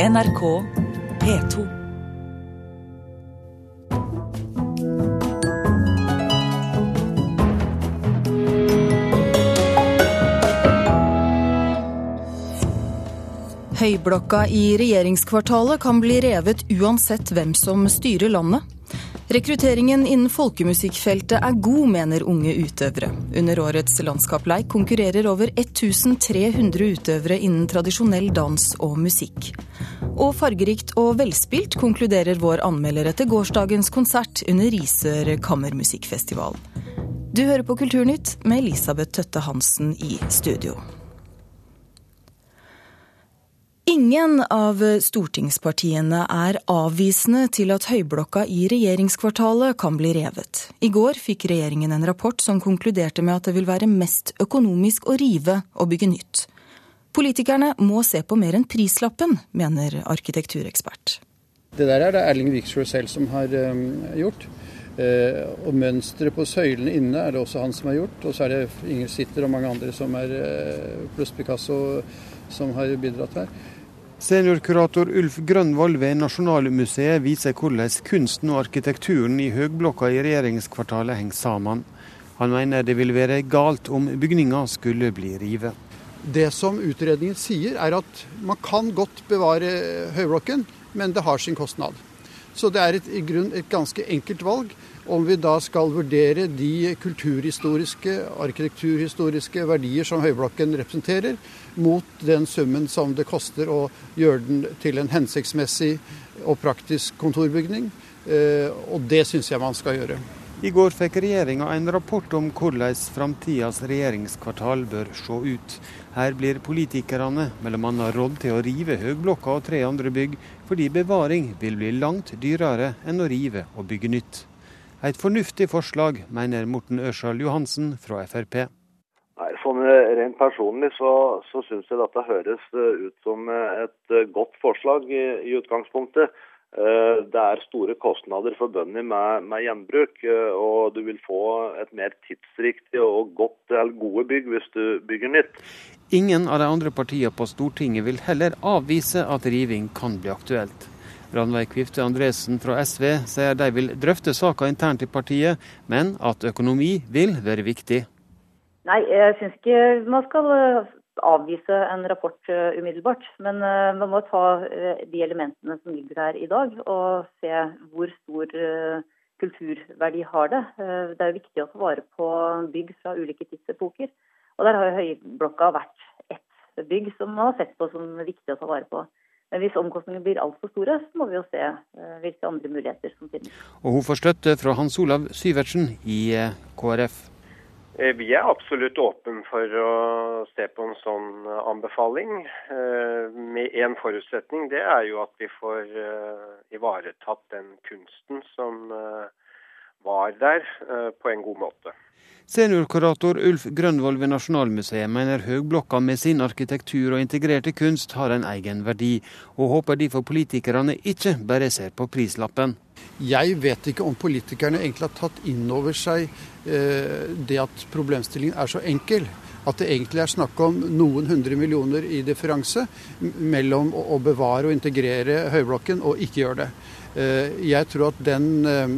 NRK P2. Høyblokka i regjeringskvartalet kan bli revet uansett hvem som styrer landet. Rekrutteringen innen folkemusikkfeltet er god, mener unge utøvere. Under årets landskapleik konkurrerer over 1300 utøvere innen tradisjonell dans og musikk. Og fargerikt og velspilt, konkluderer vår anmelder etter gårsdagens konsert under Risør kammermusikkfestival. Du hører på Kulturnytt med Elisabeth Tøtte Hansen i studio. Ingen av stortingspartiene er avvisende til at Høyblokka i regjeringskvartalet kan bli revet. I går fikk regjeringen en rapport som konkluderte med at det vil være mest økonomisk å rive og bygge nytt. Politikerne må se på mer enn prislappen, mener arkitekturekspert. Det der er det Erling Wiksjø selv som har um, gjort. Uh, og mønsteret på søylene inne er det også han som har gjort. Og så er det Inger Sitter og mange andre som er uh, pluss Picasso som har bidratt her. Seniorkurator Ulf Grønvoll ved Nasjonalmuseet viser hvordan kunsten og arkitekturen i høgblokka i regjeringskvartalet henger sammen. Han mener det vil være galt om bygninga skulle bli rivet. Det som utredningen sier, er at man kan godt bevare høyblokken, men det har sin kostnad. Så det er et, i grunn et ganske enkelt valg om vi da skal vurdere de kulturhistoriske, arkitekturhistoriske verdier som Høyblokken representerer, mot den summen som det koster å gjøre den til en hensiktsmessig og praktisk kontorbygning. Eh, og det syns jeg man skal gjøre. I går fikk regjeringa en rapport om hvordan framtidas regjeringskvartal bør se ut. Her blir politikerne bl.a. rådd til å rive Høgblokka og tre andre bygg, fordi bevaring vil bli langt dyrere enn å rive og bygge nytt. Et fornuftig forslag, mener Morten Ørsal Johansen fra Frp. Nei, sånn eh, Rent personlig så, så syns jeg dette høres eh, ut som eh, et godt forslag i, i utgangspunktet. Det er store kostnader forbundet med, med gjenbruk, og du vil få et mer tidsriktig og godt, eller gode bygg hvis du bygger nytt. Ingen av de andre partiene på Stortinget vil heller avvise at riving kan bli aktuelt. Ranveig Kvifte Andresen fra SV sier de vil drøfte saka internt i partiet, men at økonomi vil være viktig. Nei, jeg syns ikke man skal eh, avvise en rapport eh, umiddelbart. Men eh, man må ta de elementene som ligger her i dag, og se hvor stor kulturverdi har det. Det er viktig å ta vare på bygg fra ulike tidsepoker. Og der har Høyblokka vært ett bygg som man har sett på som viktig å ta vare på. Men hvis omkostningene blir altfor store, så må vi jo se eh, hvilke andre muligheter som finnes. Og hun får støtte fra Hans Olav Syvertsen i eh, KrF. Eh, vi er absolutt åpne for å se på en sånn anbefaling. Med én forutsetning, det er jo at vi får ivaretatt den kunsten som var der, på en god måte. Seniorkurator Ulf Grønvoll ved Nasjonalmuseet mener Høgblokka med sin arkitektur og integrerte kunst har en egen verdi, og håper derfor politikerne ikke bare ser på prislappen. Jeg vet ikke om politikerne egentlig har tatt inn over seg eh, det at problemstillingen er så enkel. At det egentlig er snakk om noen hundre millioner i differanse mellom å bevare og integrere Høyblokken og ikke gjøre det. Eh, jeg tror at den, eh,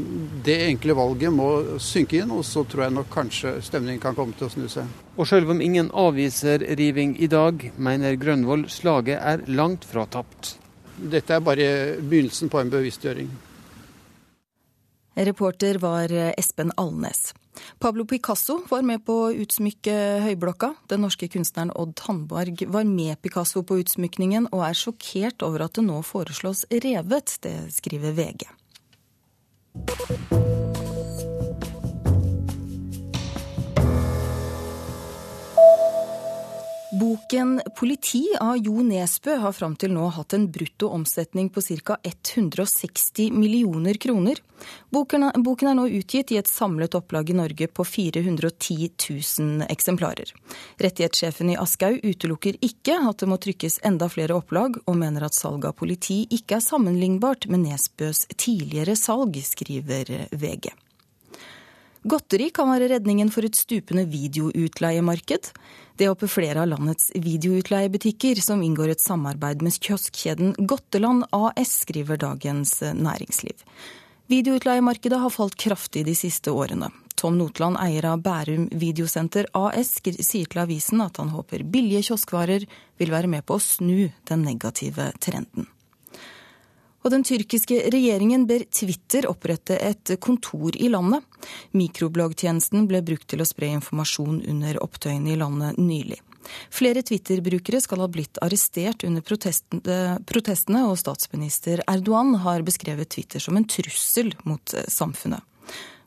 det enkle valget må synke inn, og så tror jeg nok kanskje stemningen kan komme til å snu seg. Og selv om ingen avviser riving i dag, mener Grønvoll slaget er langt fra tapt. Dette er bare begynnelsen på en bevisstgjøring. Reporter var Espen Alnes. Pablo Picasso var med på å utsmykke Høyblokka. Den norske kunstneren Odd Tandberg var med Picasso på utsmykningen, og er sjokkert over at det nå foreslås revet. Det skriver VG. Boken 'Politi' av Jo Nesbø har fram til nå hatt en brutto omsetning på ca. 160 millioner kroner. Boken, er nå utgitt i et samlet opplag i Norge på 410 000 eksemplarer. Rettighetssjefen i Aschhaug utelukker ikke at det må trykkes enda flere opplag, og mener at salget av politi ikke er sammenlignbart med Nesbøs tidligere salg, skriver VG. Godteri kan være redningen for et stupende videoutleiemarked. Det håper flere av landets videoutleiebutikker, som inngår et samarbeid med kioskkjeden Godteland AS, skriver Dagens Næringsliv. Videoutleiemarkedet har falt kraftig de siste årene. Tom Notland, eier av Bærum Videosenter AS, sier til avisen at han håper billige kioskvarer vil være med på å snu den negative trenden. Og den tyrkiske regjeringen ber Twitter opprette et kontor i landet. Mikrobloggtjenesten ble brukt til å spre informasjon under opptøyene i landet nylig. Flere Twitter-brukere skal ha blitt arrestert under protestene, og statsminister Erdogan har beskrevet Twitter som en trussel mot samfunnet.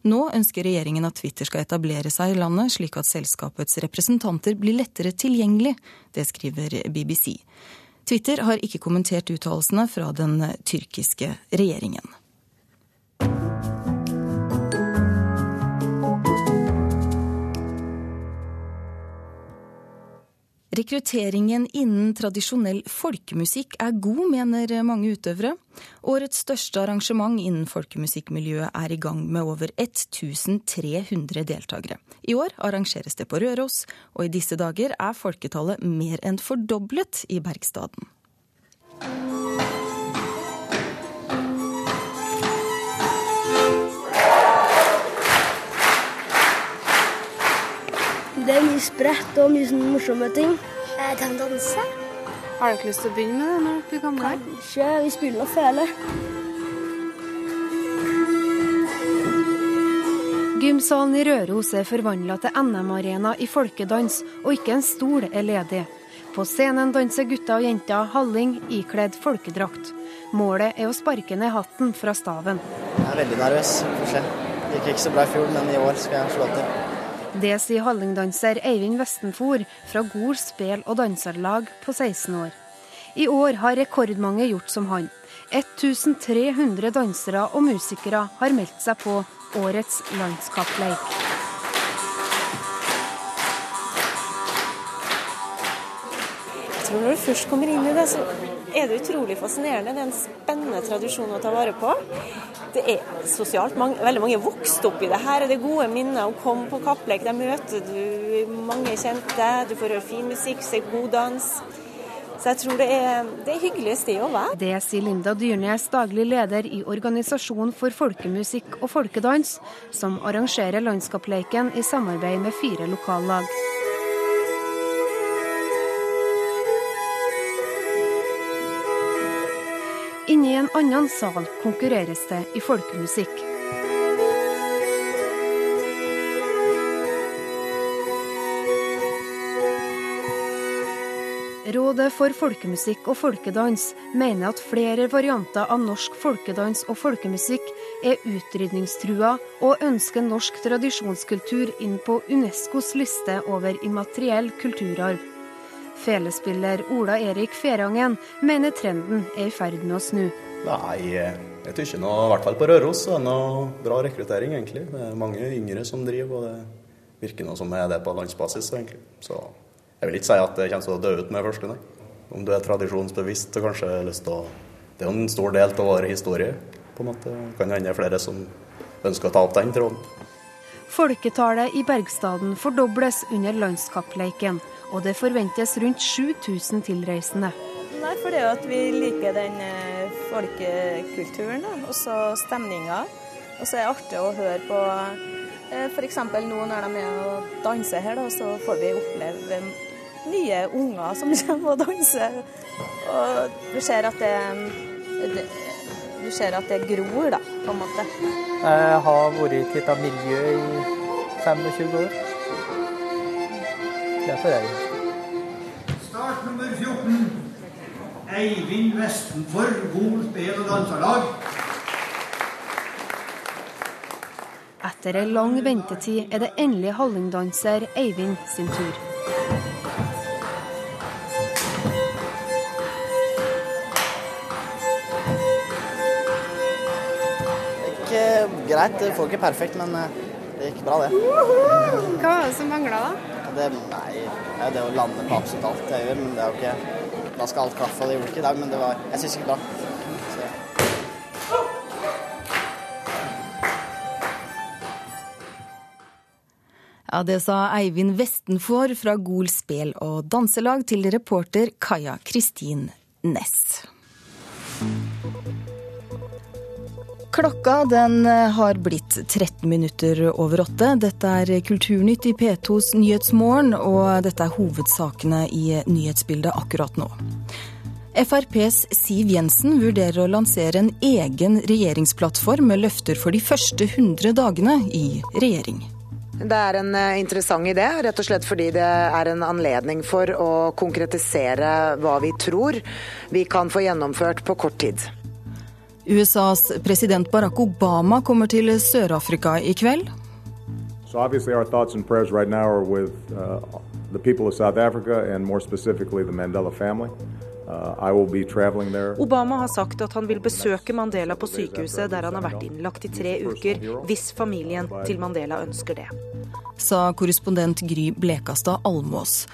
Nå ønsker regjeringen at Twitter skal etablere seg i landet, slik at selskapets representanter blir lettere tilgjengelig. Det skriver BBC. Twitter har ikke kommentert uttalelsene fra den tyrkiske regjeringen. Rekrutteringen innen tradisjonell folkemusikk er god, mener mange utøvere. Årets største arrangement innen folkemusikkmiljøet er i gang med over 1300 deltakere. I år arrangeres det på Røros, og i disse dager er folketallet mer enn fordoblet i Bergstaden. Det er mye sprett og mye sånn morsomme ting. Jeg kan danse. Har du ikke lyst til å begynne med det når du blir gammel? Kanskje. Vi spiller nå fele. Gymsalen i Røros er forvandla til NM-arena i folkedans, og ikke en stol er ledig. På scenen danser gutter og jenter halling ikledd folkedrakt. Målet er å sparke ned hatten fra staven. Jeg er veldig nervøs. Får se. Det gikk ikke så bra i fjor, men i år skal jeg slå til. Det sier hallingdanser Eivind Vestenfor fra Gol spel- og danserlag på 16 år. I år har rekordmange gjort som han. 1300 dansere og musikere har meldt seg på årets landskappleik. Tror Når du først kommer inn i det, så er det utrolig fascinerende. Det er en spennende tradisjon å ta vare på. Det er sosialt. Mange, veldig mange vokste opp i det her. Det er gode minner å komme på kappleik. Der møter du mange kjente. Du får høre fin musikk, se god dans. Så jeg tror det er, det er hyggelig sted å være. Det sier Linda Dyrnes, daglig leder i Organisasjon for folkemusikk og folkedans, som arrangerer landskapsleiken i samarbeid med fire lokallag. Inne i en annen sal konkurreres det i folkemusikk. Rådet for folkemusikk og folkedans mener at flere varianter av norsk folkedans og folkemusikk er utrydningstrua, og ønsker norsk tradisjonskultur inn på Unescos liste over immateriell kulturarv. Felespiller Ola Erik Ferangen mener trenden er i ferd med å snu. Nei, jeg tykker nå, i hvert fall på Røros, er det noe bra rekruttering, egentlig. Det er mange yngre som driver, og det virker noe som er det på landsbasis, egentlig. Så jeg vil ikke si at det kommer til å dø ut med første, nei. Om du er tradisjonsbevisst og kanskje har lyst til å Det er jo en stor del av vår historie, på en måte. Det kan hende flere som ønsker å ta opp den tråden. Folketallet i Bergstaden fordobles under landskappleiken, og det forventes rundt 7000 tilreisende. Nei, fordi at vi liker den folkekulturen og så stemninga. Og så er det artig å høre på f.eks. nå når de er og danser her, da, så får vi oppleve nye unger som kommer og danser. Og du ser at det, det du ser at det gror, da, på en måte. Jeg har vært i et lite miljø i 25 år. Derfor er jeg Start nummer 14. Eivind Vestenfor, Gol spel- og danserlag. Etter ei lang ventetid er det endelig hallingdanser Eivind sin tur. Greit. Det får ikke perfekt, men det gikk bra, det. Hva var det som mangla, da? Det, nei, det er det å lande på absolutt alt jeg gjør, men det er jo ikke Da skal alt klaffe, og det gjorde ikke det. men det var Jeg syns det gikk bra. Så. Ja, Det sa Eivind Vestenfor fra Gol spel og danselag til reporter Kaja Kristin Næss. Klokka den har blitt 13 minutter over åtte. Dette er Kulturnytt i P2s Nyhetsmorgen, og dette er hovedsakene i nyhetsbildet akkurat nå. FrPs Siv Jensen vurderer å lansere en egen regjeringsplattform med løfter for de første 100 dagene i regjering. Det er en eh, interessant idé, rett og slett fordi det er en anledning for å konkretisere hva vi tror vi kan få gjennomført på kort tid. USAs president Barack Obama kommer til Sør-Afrika i kveld. So obviously our thoughts and prayers right now are with uh, the people of South Africa and more specifically the Mandela family. Uh, Obama har sagt at han vil besøke Mandela på sykehuset der han har vært innlagt i tre uker, hvis familien til Mandela ønsker det. Sa korrespondent Gry Blekastad Almås.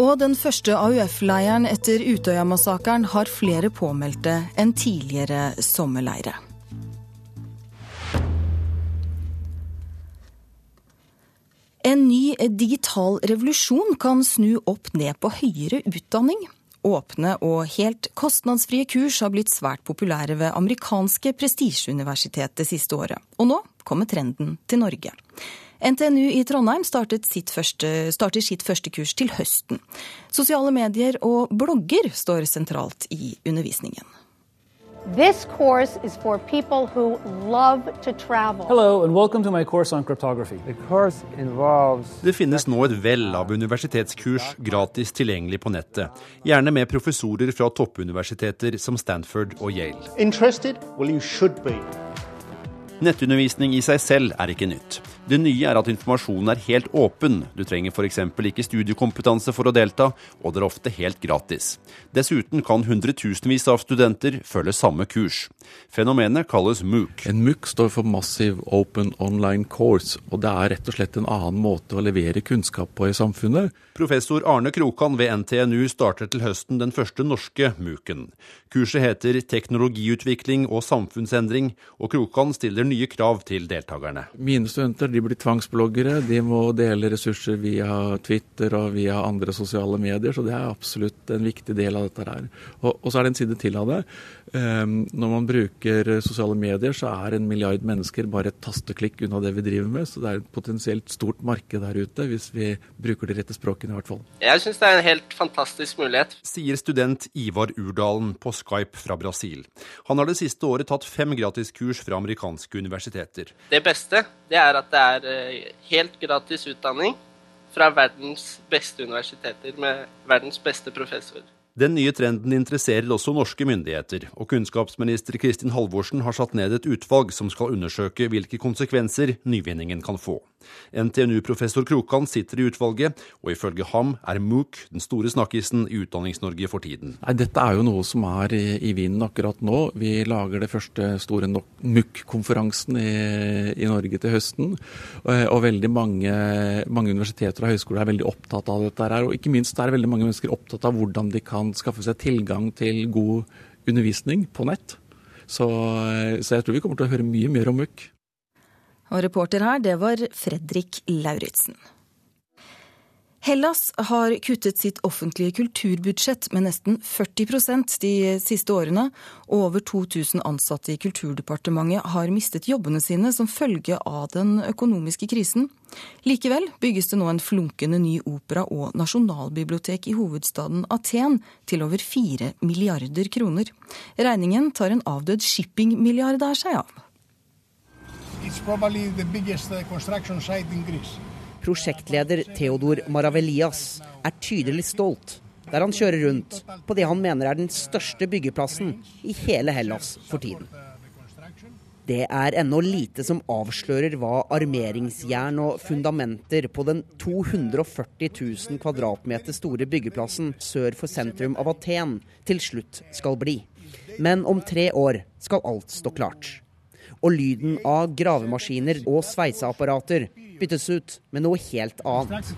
Og den første AUF-leiren etter Utøya-massakren har flere påmeldte enn tidligere sommerleire. En ny digital revolusjon kan snu opp ned på høyere utdanning. Åpne og helt kostnadsfrie kurs har blitt svært populære ved amerikanske prestisjeuniversitet det siste året. Og nå kommer trenden til Norge. NTNU i Trondheim sitt første, starter sitt første kurs til høsten. Sosiale medier og blogger står sentralt i undervisningen. This course is for people who love to travel. Hello and welcome to my course on cryptography. The course involves Det finnes nå et vell av universitetskurs gratis tilgjengelig på nettet. Gjerne med professorer fra toppuniversiteter som Stanford og Yale. Interested? Well, you should be. Nettundervisning i seg selv er ikke nytt. Det nye er at informasjonen er helt åpen. Du trenger f.eks. ikke studiekompetanse for å delta, og det er ofte helt gratis. Dessuten kan hundretusenvis av studenter følge samme kurs. Fenomenet kalles MOOC. En MOOC står for Massive Open Online Course, og det er rett og slett en annen måte å levere kunnskap på i samfunnet. Professor Arne Krokan ved NTNU starter til høsten den første norske MOOC-en. Kurset heter Teknologiutvikling og samfunnsendring, og Krokan stiller nye krav til deltakerne. Mine studenter de blir tvangsbloggere. De må dele ressurser via Twitter og via andre sosiale medier, så det er absolutt en viktig del av dette her. Og, og så er det en side til av det. Um, når man bruker sosiale medier, så er en milliard mennesker bare et tasteklikk unna det vi driver med, så det er et potensielt stort marked der ute, hvis vi bruker de rette språkene i hvert fall. Jeg syns det er en helt fantastisk mulighet. Sier student Ivar Urdalen på Skype fra Brasil. Han har det siste året tatt fem gratiskurs fra amerikanske universiteter. Det beste det er at det er eh, helt gratis utdanning fra verdens beste universiteter med verdens beste professor. Den nye trenden interesserer også norske myndigheter, og kunnskapsminister Kristin Halvorsen har satt ned et utvalg som skal undersøke hvilke konsekvenser nyvinningen kan få. NTNU-professor Krokan sitter i utvalget, og ifølge ham er MOOC den store snakkisen i Utdannings-Norge for tiden. Nei, dette er jo noe som er i, i vinden akkurat nå. Vi lager det første store MOOC-konferansen i, i, Norge til høsten. Og, og veldig mange, mange, universiteter og høyskoler er veldig opptatt av dette. her, Og ikke minst er veldig mange mennesker opptatt av hvordan de kan skaffe seg tilgang til god undervisning på nett. Så, så jeg tror vi kommer til å høre mye mer om MOOC. Og reporter her, det var Fredrik Lauritzen. Hellas har kuttet sitt offentlige kulturbudsjett med nesten 40% de siste årene, og over 2000 ansatte i Kulturdepartementet har mistet jobbene sine som følge av den økonomiske krisen. Likevel bygges det nå en flunkende ny opera og nasjonalbibliotek i hovedstaden Aten til over 4 milliarder kroner. Regningen tar en avdød shippingmilliardær seg av. Prosjektleder Theodor Maravelias er tydelig stolt der han kjører rundt på det han mener er den største byggeplassen i hele Hellas for tiden. Det er ennå lite som avslører hva armeringsjern og fundamenter på den 240 000 kvadratmeter store byggeplassen sør for sentrum av Aten til slutt skal bli. Men om tre år skal alt stå klart og lyden av gravemaskiner og sveiseapparater byttes ut med noe helt annet.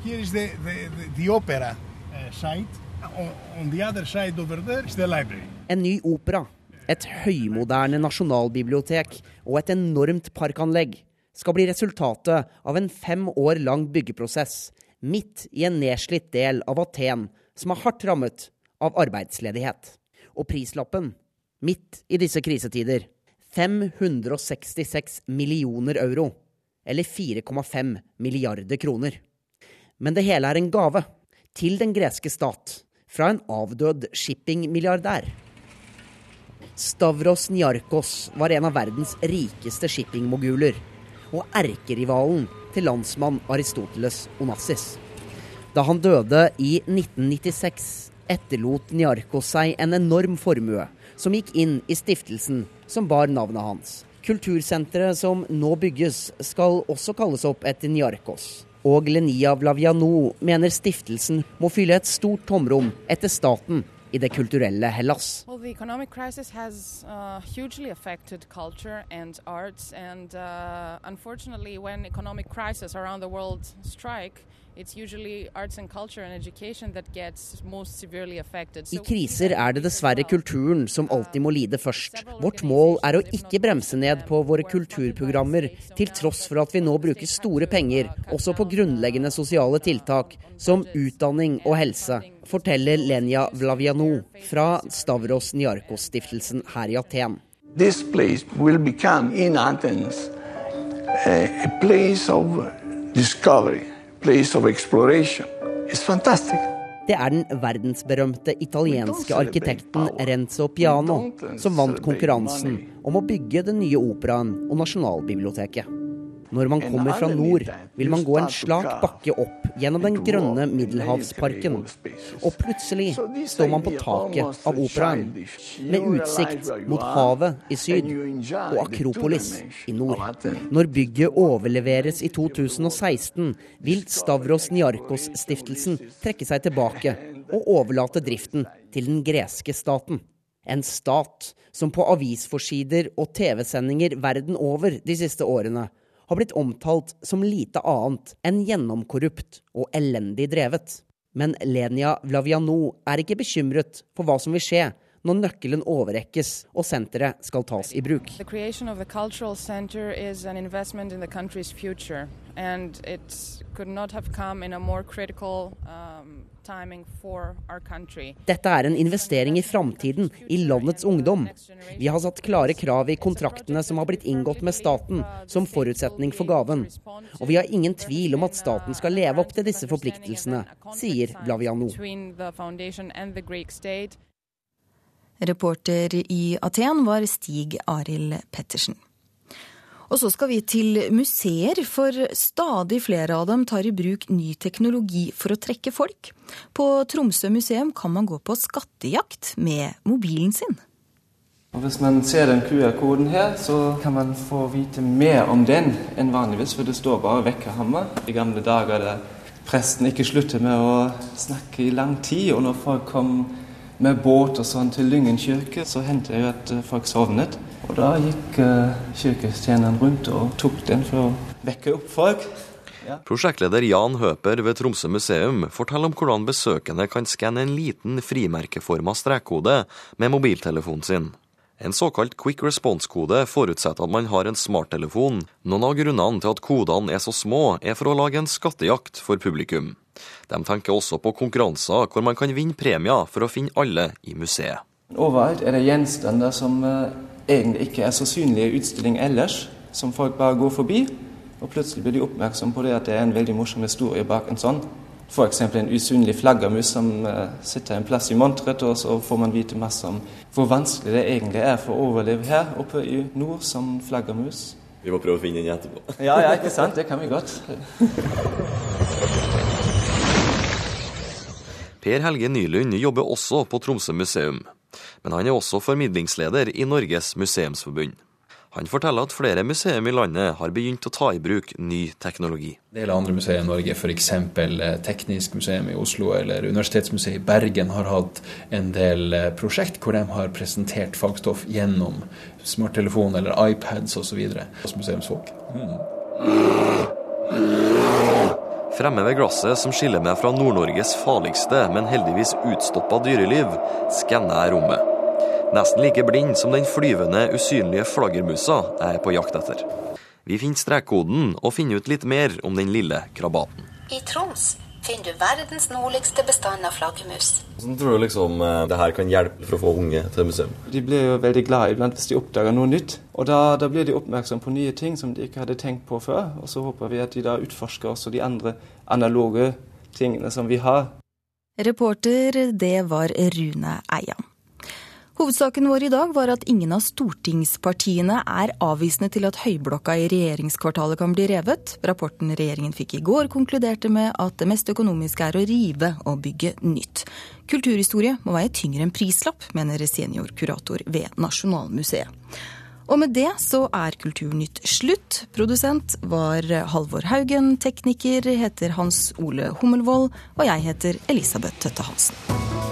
En ny opera, et høymoderne nasjonalbibliotek og et enormt parkanlegg skal bli resultatet av en fem år lang byggeprosess midt i en nedslitt del av Aten som er hardt rammet av arbeidsledighet. Og prislappen, midt i disse krisetider, 566 millioner euro. Eller 4,5 milliarder kroner. Men det hele er en gave til den greske stat fra en avdød shippingmilliardær. Stavros Niarkos var en av verdens rikeste shippingmoguler og erkerivalen til landsmann Aristoteles Onassis. Da han døde i 1996, etterlot Niarkos seg en enorm formue, som gikk inn i stiftelsen som bar navnet hans. Kultursenteret som nå bygges, skal også kalles opp etter Niarkos. Og Lenia Vlaviano mener stiftelsen må fylle et stort tomrom etter staten i det kulturelle Hellas. Well, has uh, and arts, and uh, unfortunately, when economic crises around the world strike, it's usually arts and culture and education that gets most severely affected. I kriser er det dessverre kulturen som alltid må lide først. Vårt mål er å ikke bremse ned på våre kulturprogrammer, til tross for at vi nå bruker store penger også på grunnleggende sosiale tiltak som utdanning og helse, forteller Lenya Vlaviano fra Stavros Niarkos-stiftelsen her i Aten. This place will become in Athens a place of discovery, place of exploration. It's fantastic. Det er den verdensberømte italienske arkitekten Renzo Piano som vant konkurransen om å bygge den nye operaen og Nasjonalbiblioteket. Når man kommer fra nord, vil man gå en slak bakke opp gjennom den grønne Middelhavsparken. Og plutselig står man på taket av operaen, med utsikt mot havet i syd og Akropolis i nord. Når bygget overleveres i 2016, vil Stavros Niarkos-stiftelsen trekke seg tilbake og overlate driften til den greske staten. En stat som på avisforsider og TV-sendinger verden over de siste årene har blitt omtalt som lite annet enn gjennomkorrupt og elendig drevet. Men Lenia Vlaviano er ikke bekymret for hva som vil skje når nøkkelen overrekkes og senteret skal tas i bruk. Future, critical um, timing for our country. Dette er en investering i framtiden, i landets ungdom. Vi har satt klare krav i kontraktene som har blitt inngått med staten, som forutsetning for gaven. Og vi har ingen tvil om at staten skal leve opp til disse forpliktelsene, sier Vlaviano. Between the foundation and the Greek state. Reporter i Aten var Stig Arild Pettersen. Og så skal vi til museer, for stadig flere av dem tar i bruk ny teknologi for å trekke folk. På Tromsø museum kan man gå på skattejakt med mobilen sin. Og hvis man ser den QR-koden her, så kan man få vite mer om den enn vanligvis, for det står bare 'vekkerhammer'. I gamle dager der presten ikke sluttet med å snakke i lang tid, og når folk kom med båt og sånn til Lyngen kirke, så hendte det jo at folk sovnet. Og da gikk uh, kirketjeneren rundt og tok den for å vekke opp folk. Ja. Prosjektleder Jan Høper ved Tromsø museum forteller om hvordan besøkende kan skanne en liten frimerkeforma strekkode med mobiltelefonen sin. En såkalt quick response-kode forutsetter at man har en smarttelefon. Noen av grunnene til at kodene er så små, er for å lage en skattejakt for publikum. De tenker også på konkurranser hvor man kan vinne premier for å finne alle i museet. Overalt er det gjenstander som uh, egentlig ikke er så synlige i utstilling ellers, som folk bare går forbi. Og plutselig blir de oppmerksom på det at det er en veldig morsom historie bak en sånn. F.eks. en usynlig flaggermus som uh, sitter en plass i monteret, og så får man vite masse om hvor vanskelig det egentlig er for å overleve her oppe i nord som flaggermus. Vi må prøve å finne den etterpå. ja, ja, ikke sant? Det kan vi godt. Per Helge Nylund jobber også på Tromsø museum, men han er også formidlingsleder i Norges museumsforbund. Han forteller at flere museer i landet har begynt å ta i bruk ny teknologi. En del andre museer i Norge, f.eks. Teknisk museum i Oslo eller Universitetsmuseet i Bergen, har hatt en del prosjekt hvor de har presentert fagstoff gjennom smarttelefon eller iPads osv. hos museumsfolk. Mm. Fremme ved glasset som skiller meg fra Nord-Norges farligste, men heldigvis utstoppa dyreliv, skanner jeg rommet. Nesten like blind som den flyvende, usynlige flaggermusa jeg er på jakt etter. Vi finner strekkoden og finner ut litt mer om den lille krabaten. I Troms finner du verdens nordligste bestand av flaggermus. Hvordan tror du liksom eh, det her kan hjelpe for å få unge til museum? De blir jo veldig glad iblant hvis de oppdager noe nytt. Og da, da blir de oppmerksom på nye ting som de ikke hadde tenkt på før. Og så håper vi at de da utforsker også de andre analoge tingene som vi har. Reporter, det var Rune Eia. Hovedsaken vår i dag var at ingen av stortingspartiene er avvisende til at høyblokka i regjeringskvartalet kan bli revet. Rapporten regjeringen fikk i går konkluderte med at det mest økonomiske er å rive og bygge nytt. Kulturhistorie må veie tyngre enn prislapp, mener seniorkurator ved Nasjonalmuseet. Og med det så er Kulturnytt slutt. Produsent var Halvor Haugen, tekniker heter Hans Ole Hummelvold, og jeg heter Elisabeth Tøtte Hansen.